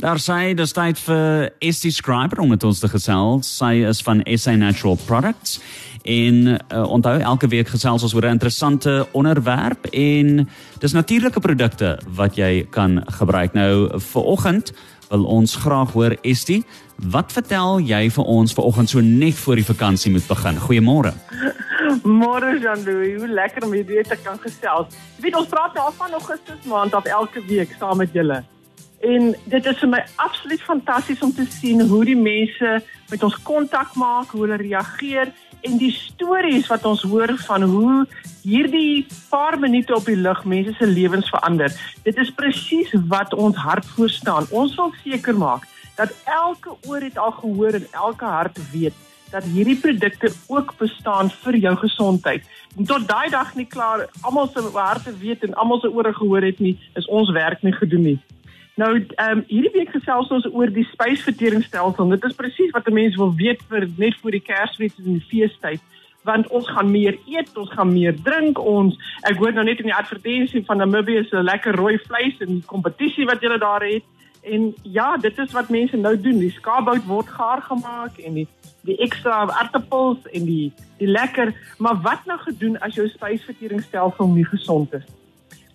Daar sê dis tyd vir Estie Scriber om met ons te gesels. Sy is van SA Natural Products en uh, onthou elke week gesels ons oor 'n interessante onderwerp en dis natuurlike produkte wat jy kan gebruik. Nou vir oggend wil ons graag hoor Estie, wat vertel jy vir ons vir oggend so net voor die vakansie moet begin? Goeiemôre. Môre Jean-Louis, hoe lekker om hierdie te kan gesels. Jy weet ons praat nou al van Augustus maand af elke week saam met julle. En dit is vir my absoluut fantasties om te sien hoe die mense met ons kontak maak, hoe hulle reageer en die stories wat ons hoor van hoe hierdie paar minute op die lug mense se lewens verander. Dit is presies wat ons hart voor staan. Ons wil seker maak dat elke oor het al gehoor en elke hart weet dat hierdie produkte ook bestaan vir jou gesondheid. En tot daai dag nie klaar almal se harte weet en almal se ore gehoor het nie, is ons werk nie gedoen nie. Nou, ehm um, hierdie week gesels ons oor die spysverteringsstelsel. Dit is presies wat 'n mens wil weet vir net voor die Kersfees en die feestyd, want ons gaan meer eet, ons gaan meer drink. Ons ek hoor nou net in die advertensie van Namibia se lekker rooi vleis en die kompetisie wat julle daar het. En ja, dit is wat mense nou doen. Die skaapbout word gaar gemaak en die die ekstra aardappels en die die lekker, maar wat nou gedoen as jou spysverteringsstelsel nie gesond is?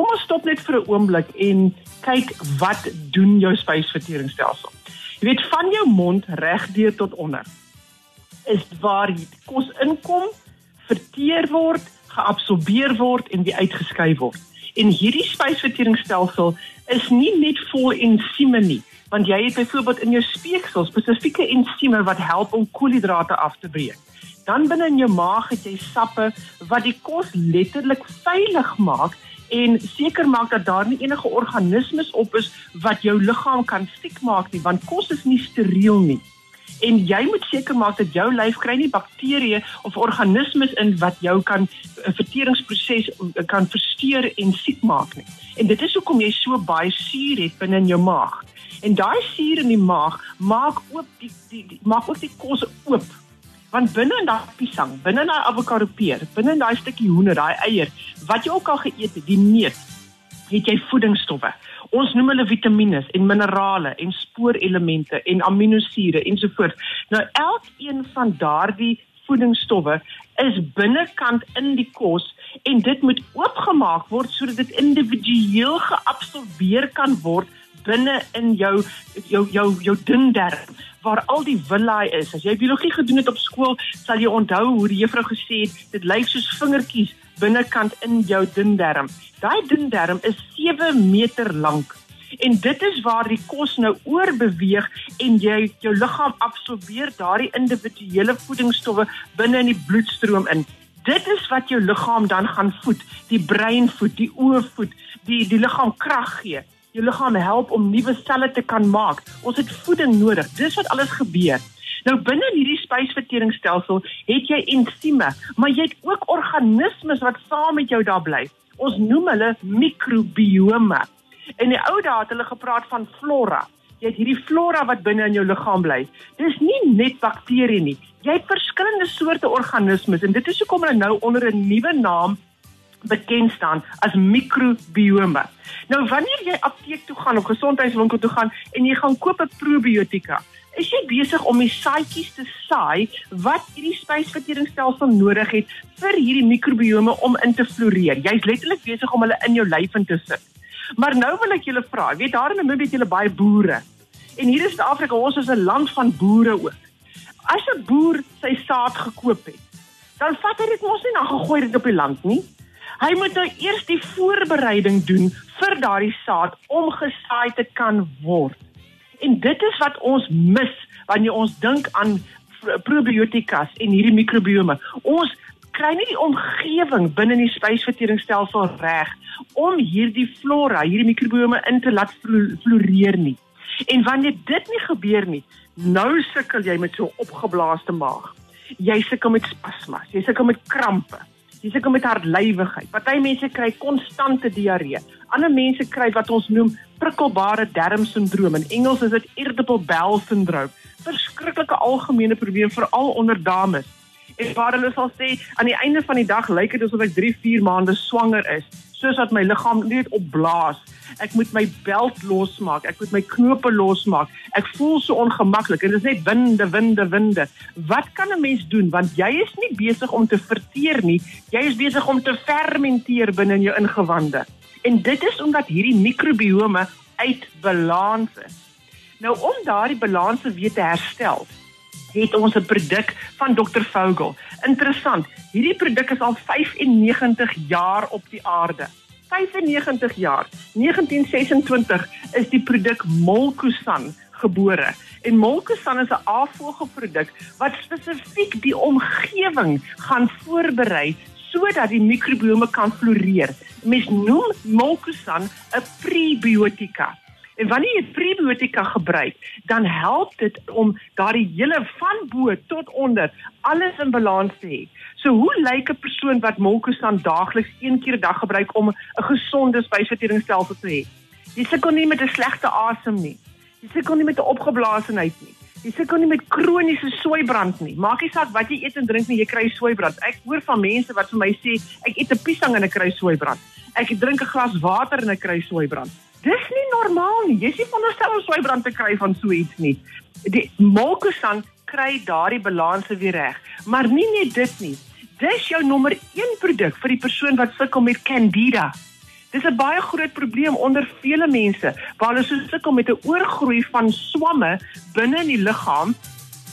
Kom ons stop net vir 'n oomblik en kyk wat doen jou spysverteringsstelsel. Jy weet van jou mond regdeur tot onder is waar die kos inkom, verteer word, geabsorbeer word en weer uitgeskei word. En hierdie spysverteringsstelsel is nie net vol ensieme nie, want jy het byvoorbeeld in jou speeksel spesifieke ensieme wat help om koolhidrate af te breek. Dan binne in jou maag het jy sappe wat die kos letterlik veilig maak en seker maak dat daar nie enige organismes op is wat jou liggaam kan siek maak nie want kos is nie steriel nie. En jy moet seker maak dat jou lyf kry nie bakterieë of organismes in wat jou kan 'n eh, verteringsproses eh, kan versteur en siek maak nie. En dit is hoekom jy so baie suur het binne in jou maag. En daai suur in die maag maak oop die, die, die maak ook die kos oop want binne in daai piesang, binne in daai avokado peer, binne in daai stukkie hoender, daai eier, wat jy ook al geëet het, die neut, het jy voedingsstowwe. Ons noem hulle vitamiene en minerale en spoorelemente en aminosure ensovoorts. Nou elkeen van daardie voedingsstowwe is binnekant in die kos en dit moet oopgemaak word sodat dit individueel geabsorbeer kan word binne in jou jou jou jou dun darm waar al die villi is. As jy biologie gedoen het op skool, sal jy onthou hoe die juffrou gesê het, dit lyk soos vingertjies binnekant in jou dun darm. Daai dun darm is 7 meter lank. En dit is waar die kos nou oorbeweeg en jy jou liggaam absorbeer daardie individuele voedingsstowwe binne in die bloedstroom in. Dit is wat jou liggaam dan gaan voed, die brein voed, die oë voed, die die liggaam krag gee jou liggaam help om nuwe selle te kan maak. Ons het voeding nodig. Dis wat alles gebeur. Nou binne hierdie spysverteringsstelsel het jy ensieme, maar jy het ook organismes wat saam met jou daar bly. Ons noem hulle mikrobiome. In die ou dae het hulle gepraat van flora. Jy het hierdie flora wat binne in jou liggaam bly. Dis nie net bakterieë nie. Jy het verskillende soorte organismes en dit is hoekom hulle nou onder 'n nuwe naam bekend staan as mikrobiome. Nou wanneer jy apteek toe gaan of gesondheidswinkel toe gaan en jy gaan koop 'n probiotika, is jy besig om die saaitjies te saai wat hierdie spysverteringsstelsel nodig het vir hierdie mikrobiome om in te floreer. Jy's letterlik besig om hulle in jou lyf in te sit. Maar nou wil ek julle vra, weet daar in Namibië het julle baie boere. En hier in Suid-Afrika, ons is 'n land van boere ook. As 'n boer sy saad gekoop het, dan vat hy dit mos nie na gegooi dit op die land nie. Hy moet nou eers die voorbereiding doen vir daardie saad om gesaai te kan word. En dit is wat ons mis wanneer ons dink aan probiotikas en hierdie mikrobiome. Ons kry nie die omgewing binne die spysverteringsstelsel reg om hierdie flora, hierdie mikrobiome in te laat floreer nie. En wanneer dit nie gebeur nie, nou sukkel jy met so opgeblaaste maag. Jy sukkel met spasmas, jy sukkel met krampe. Dis ek met hartlywigheid. Party mense kry konstante diarree. Ander mense kry wat ons noem prikkelbare darmsindroom. In Engels is dit irritable bowel syndrome. Verskriklike algemene probleem veral onder dames. En waar hulle sal sê aan die einde van die dag lyk dit asof ek 3, 4 maande swanger is, soos dat my liggaam net opblaas. Ek moet my belt losmaak. Ek moet my knope losmaak. Ek voel so ongemaklik en dit is net winde, winde, winde. Wat kan 'n mens doen want jy is nie besig om te verteer nie. Jy is besig om te fermenteer binne in jou ingewande. En dit is omdat hierdie mikrobiome uit balans is. Nou om daardie balans weer te herstel, het ons 'n produk van Dr Vogel. Interessant. Hierdie produk is al 95 jaar op die aarde. 95 jaar. 1926 is die produk Molkusan gebore. En Molkusan is 'n afvoerproduk wat spesifiek die omgewing gaan voorberei sodat die mikrobiome kan floreer. Mens noem Molkusan 'n prebiotika. En wanneer jy prebiotika gebruik, dan help dit om daardie hele van bo tot onder alles in balans te hê. So hoe lyk 'n persoon wat Molkusan daagliks een keer 'n dag gebruik om 'n gesonde spysverteringsstelsel te hê? Jy sukkel nie met 'n slegte asem nie. Jy sukkel nie met 'n opgeblaasenheid nie. Jy sukkel nie met kroniese soeibrand nie. Maak nie saak wat jy eet en drink nie, jy kry soeibrand. Ek hoor van mense wat vir my sê, ek eet 'n piesang en ek kry soeibrand. Ek drink 'n glas water en ek kry soeibrand. Dis nie normaal nie. Jy sien veronderstel om swybrand te kry van so iets nie. Die Molkusan kry daardie balanse weer reg. Maar nie net dit nie. Dis jou nommer 1 produk vir die persoon wat sukkel met Candida. Dis 'n baie groot probleem onder vele mense, waar hulle so sukkel met 'n oorgroei van swamme binne in die liggaam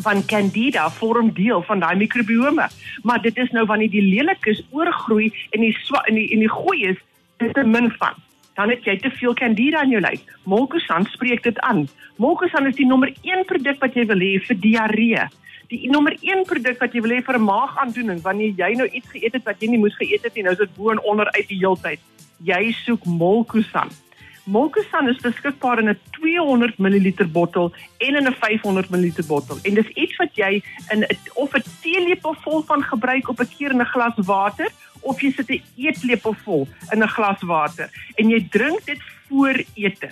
van Candida vorm deel van daai mikrobiome. Maar dit is nou wanneer die lelikes oorgroei en die in die in die goeie is, dit min van dan het jy te veel candida in jou lyf. Molkusan spreek dit aan. Molkusan is die nommer 1 produk wat jy wil hê vir diarree. Die nommer 1 produk wat jy wil hê vir 'n maagaandoening wanneer jy nou iets geëet het wat jy nie moes geëet het nie, nou is dit bo en onder uit die heeltyd. Jy soek Molkusan. Molkusan is beskikbaar in 'n 200 ml bottel en in 'n 500 ml bottel. En dis iets wat jy in of 'n teelepel vol van gebruik op 'n keer in 'n glas water of jy sit 'n eetlepel vol in 'n glas water en jy drink dit voor ete.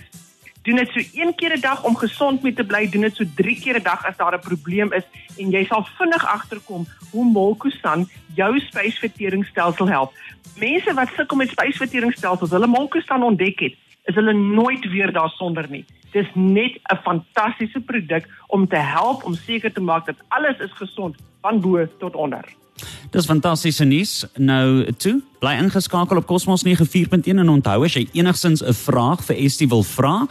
Doen dit so een keer 'n dag om gesond mee te bly, doen dit so 3 keer 'n dag as daar 'n probleem is en jy sal vinnig agterkom hoe Molkusan jou spysverteringsstelsel help. Mense wat sukkel met spysverteringsstelsels, hulle Molkusan ontdek het, is hulle nooit weer daarsonder nie. Dis net 'n fantastiese produk om te help om seker te maak dat alles is gesond van bo tot onder. Dis fantastiese nuus. Nou toe, bly ingeskakel op Cosmos 94.1 en onthou as jy enigsins 'n vraag vir Estie wil vra,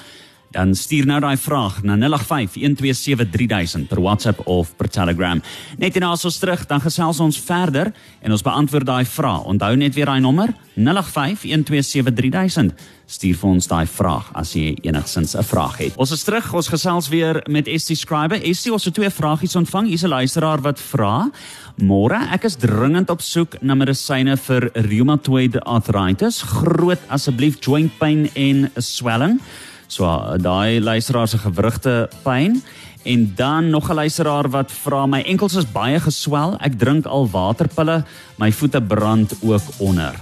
dan stuur nou daai vraag na 0851273000 per WhatsApp of per Telegram. Net en as ons terug, dan gesels ons verder en ons beantwoord daai vraag. Onthou net weer daai nommer 0851273000 stuur vir ons daai vraag as jy enigsins 'n vraag het. Ons is terug, ons gesels weer met ST Scriber. ST ons het twee vragies ontvang. Hier's 'n luisteraar wat vra: "Môre, ek is dringend op soek na medisyne vir rheumatoid arthritis. Groot asseblief joint pain en swelling." So daai luisteraar se gewrigte pyn en dan nog 'n luisteraar wat vra my enkels is baie geswel. Ek drink al waterpille, my voete brand ook onder.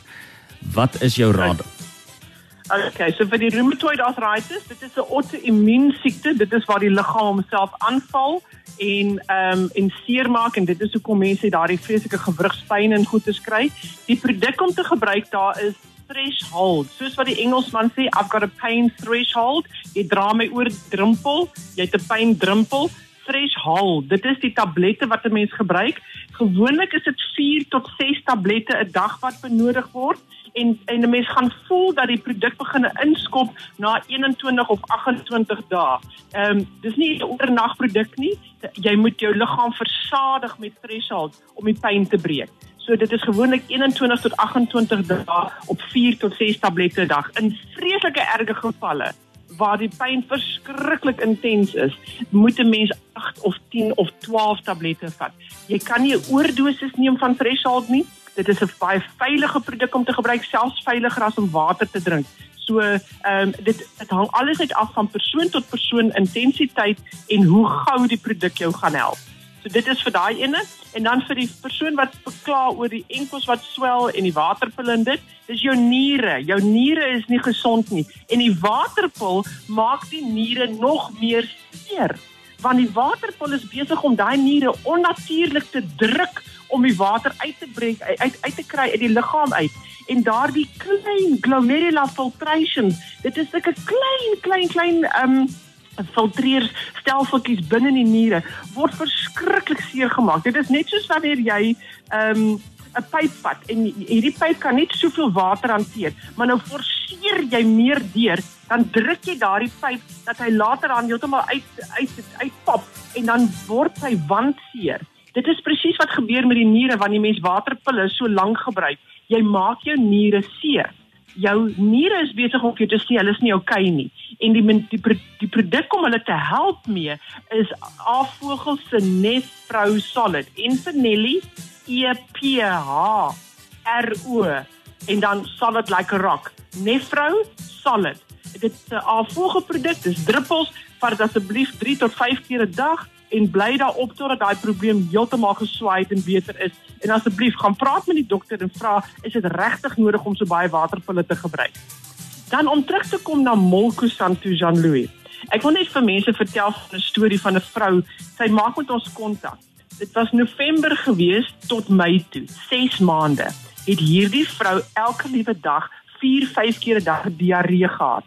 Wat is jou raad? Okay, so vir die rheumatoid arthritis, dit is 'n auto-immuun siekte. Dit is waar die liggaam homself aanval en ehm um, en seermaak en dit is hoekom mense daardie vreeslike gewrigspyn en goeie kry. Die produk om te gebruik daar is threshold. Soos wat die Engelsman sê, I've got a pain threshold. Jy dra my oor drempel, jy het 'n pyn drempel. Threshold. Dit is die tablette wat 'n mens gebruik. Gewoonlik is dit 4 tot 6 tablette 'n dag wat benodig word en en 'n mens gaan voel dat die produk begin inskop na 21 of 28 dae. Ehm um, dis nie 'n oornagproduk nie. Jy moet jou liggaam versadig met threshold om die pyn te breek. So dit is gewoonlik 21 tot 28 dae op 4 tot 6 tablette 'n dag. In vreeslike erge gevalle waar die pyn verskriklik intens is, moet 'n mens 8 of 10 of 12 tablette vat. Jy kan nie 'n oordosis neem van threshold nie. Dit is 'n baie veilige produk om te gebruik, selfs veiliger as om water te drink. So, ehm um, dit dit hang alles uit af van persoon tot persoon intensiteit en hoe gou die produk jou gaan help. So dit is vir daai ene. En dan vir die persoon wat bekla oor die enkels wat swel en die waterpil en dit, dis jou niere. Jou niere is nie gesond nie. En die waterpil maak die niere nog meer seer. Want die waterpil is besig om daai niere onnatuurlik te druk om die water uit te breek uit uit te kry uit die liggaam uit. En daardie klein glomerular filtration, dit is 'n klein klein klein ehm um, filtreer stelseltjies binne in die niere word verskriklik seer gemaak. Dit is net soos wanneer jy ehm um, 'n pyp vat en hierdie pyp kan net soveel water hanteer, maar nou forceer jy meer deur, dan druk jy daardie pyp dat hy later aan heeltemal uit uit uitpop en dan word hy wandseer. Dit is presies wat gebeur met die niere wanneer die mens waterpille so lank gebruik. Jy maak jou niere seer. Jou niere is besig om jou te sê hulle is nie okay nie. En die die, die produk om hulle te help mee is Avogel se Nefrou Solid. Infinelli E P H R O en dan solid like a rock. Nefrou solid. Dit is 'n afvoege produk, dis druppels, vat asseblief 3 tot 5 keer 'n dag en bly daarop totdat daai probleem heeltemal geswaai het en beter is. En asseblief gaan praat met die dokter en vra, is dit regtig nodig om so baie waterpille te gebruik? Dan om terug te kom na Molkusan toe Jean-Louis. Ek wil net vir mense vertel 'n storie van 'n vrou. Sy maak met ons kontak. Dit was November gewees tot Mei toe, 6 maande. Het hierdie vrou elke liewe dag 4, 5 keer 'n dag diarree gehad.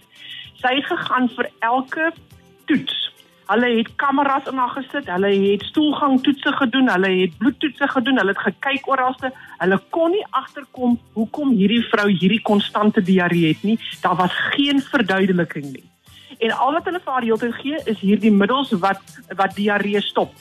Sy het gegaan vir elke toets. Hulle het kameras in haar gesit, hulle het stoelgangtoetse gedoen, hulle het bloedtoetse gedoen, hulle het gekyk oralste. Hulle kon nie agterkom hoekom hierdie vrou hierdie konstante diarree het nie. Daar was geen verduideliking nie. En al wat hulle vir haar heeltyd gee is hierdie middels wat wat diarree stop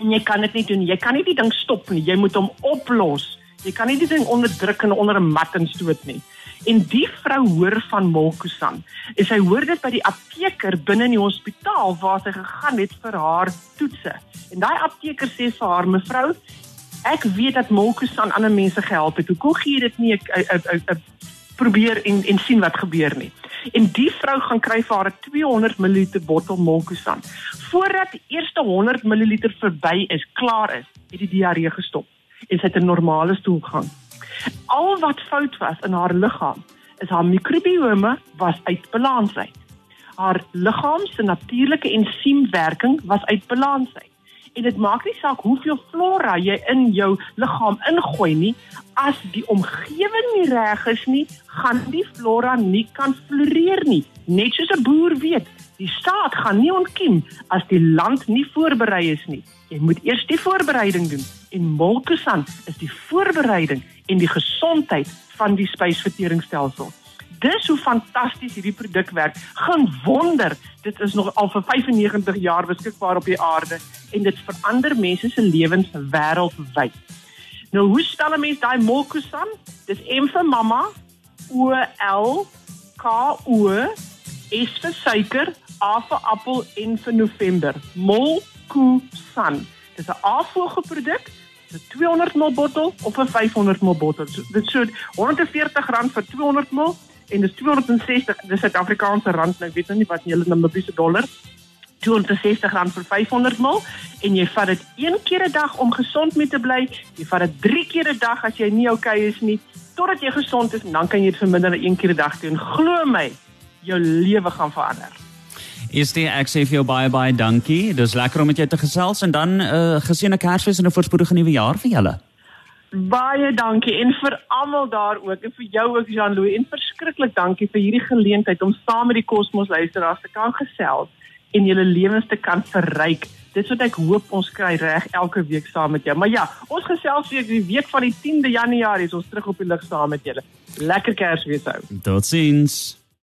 en jy kan dit nie doen. Jy kan nie die ding stop nie. Jy moet hom oplos. Jy kan nie die ding onderdruk en onder 'n mat instoot nie. En die vrou hoor van Molkusan. En sy hoor dit by die apteker binne in die hospitaal waar sy gegaan het vir haar toetse. En daai apteker sê vir haar: "Mevrou, ek weet dat Molkusan ander mense gehelp het. Hoekom gee jy dit nie 'n probeer en en sien wat gebeur nie?" En die vrou gaan kry vir haar 'n 200 ml bottel Molkusan. Voordat die eerste 100 ml verby is, klaar is, het die diarree gestop en sy het 'n normale stoelgang. Al wat fout was in haar liggaam, is haar mikrobiome was uit balans uit. Haar liggaam se natuurlike ensiemwerking was uit balans uit. En dit maak nie saak hoeveel flora jy in jou liggaam ingooi nie as die omgewing nie reg is nie gaan die flora nie kan floreer nie. Net soos 'n boer weet die staat gaan nie ontkiem as die land nie voorberei is nie. Jy moet eers die voorbereiding doen en molkesan is die voorbereiding en die gesondheid van die spysverteringsstelsel dis hoe fantasties hierdie produk werk. Geen wonder dit is nog al vir 95 jaar beskikbaar op die aarde en dit verander mense se lewens wêreldwyd. Nou hoe stel 'n mens daai Molkusan? Dis M vir mamma, O L K O S vir suiker, A vir appel en vir November. Molkusan. Dis 'n afvoege produk. 'n 200 ml bottel of 'n 500 ml bottel. So, dit sou R140 vir 200 ml en dis 260 dis Suid-Afrikaanse rand. Nou weet nou nie wat julle presies dollar. 260 rand vir 500 ml en jy vat dit een keer 'n dag om gesond mee te bly. Jy vat dit 3 keer 'n dag as jy nie oukei okay is nie totdat jy gesond is en dan kan jy dit verminder na een keer 'n dag doen. Glo my jou lewe gaan verander Dit ek sê vir jou baie baie dankie. Dis lekker om met jou te gesels en dan 'n uh, eh, geseënde Kersfees en 'n voorspoedige nuwe jaar vir julle. Baie dankie en vir almal daar ook en vir jou ook Jean-Louis en verskriklik dankie vir hierdie geleentheid om saam met die Kosmos luisteraars te kan gesels en julle lewens te kan verryk. Dit wat ek hoop ons kry reg elke week saam met jou. Maar ja, ons gesels weer die week van die 10de Januarie is ons terug op die lig saam met julle. Lekker Kersfees ou. Totsiens.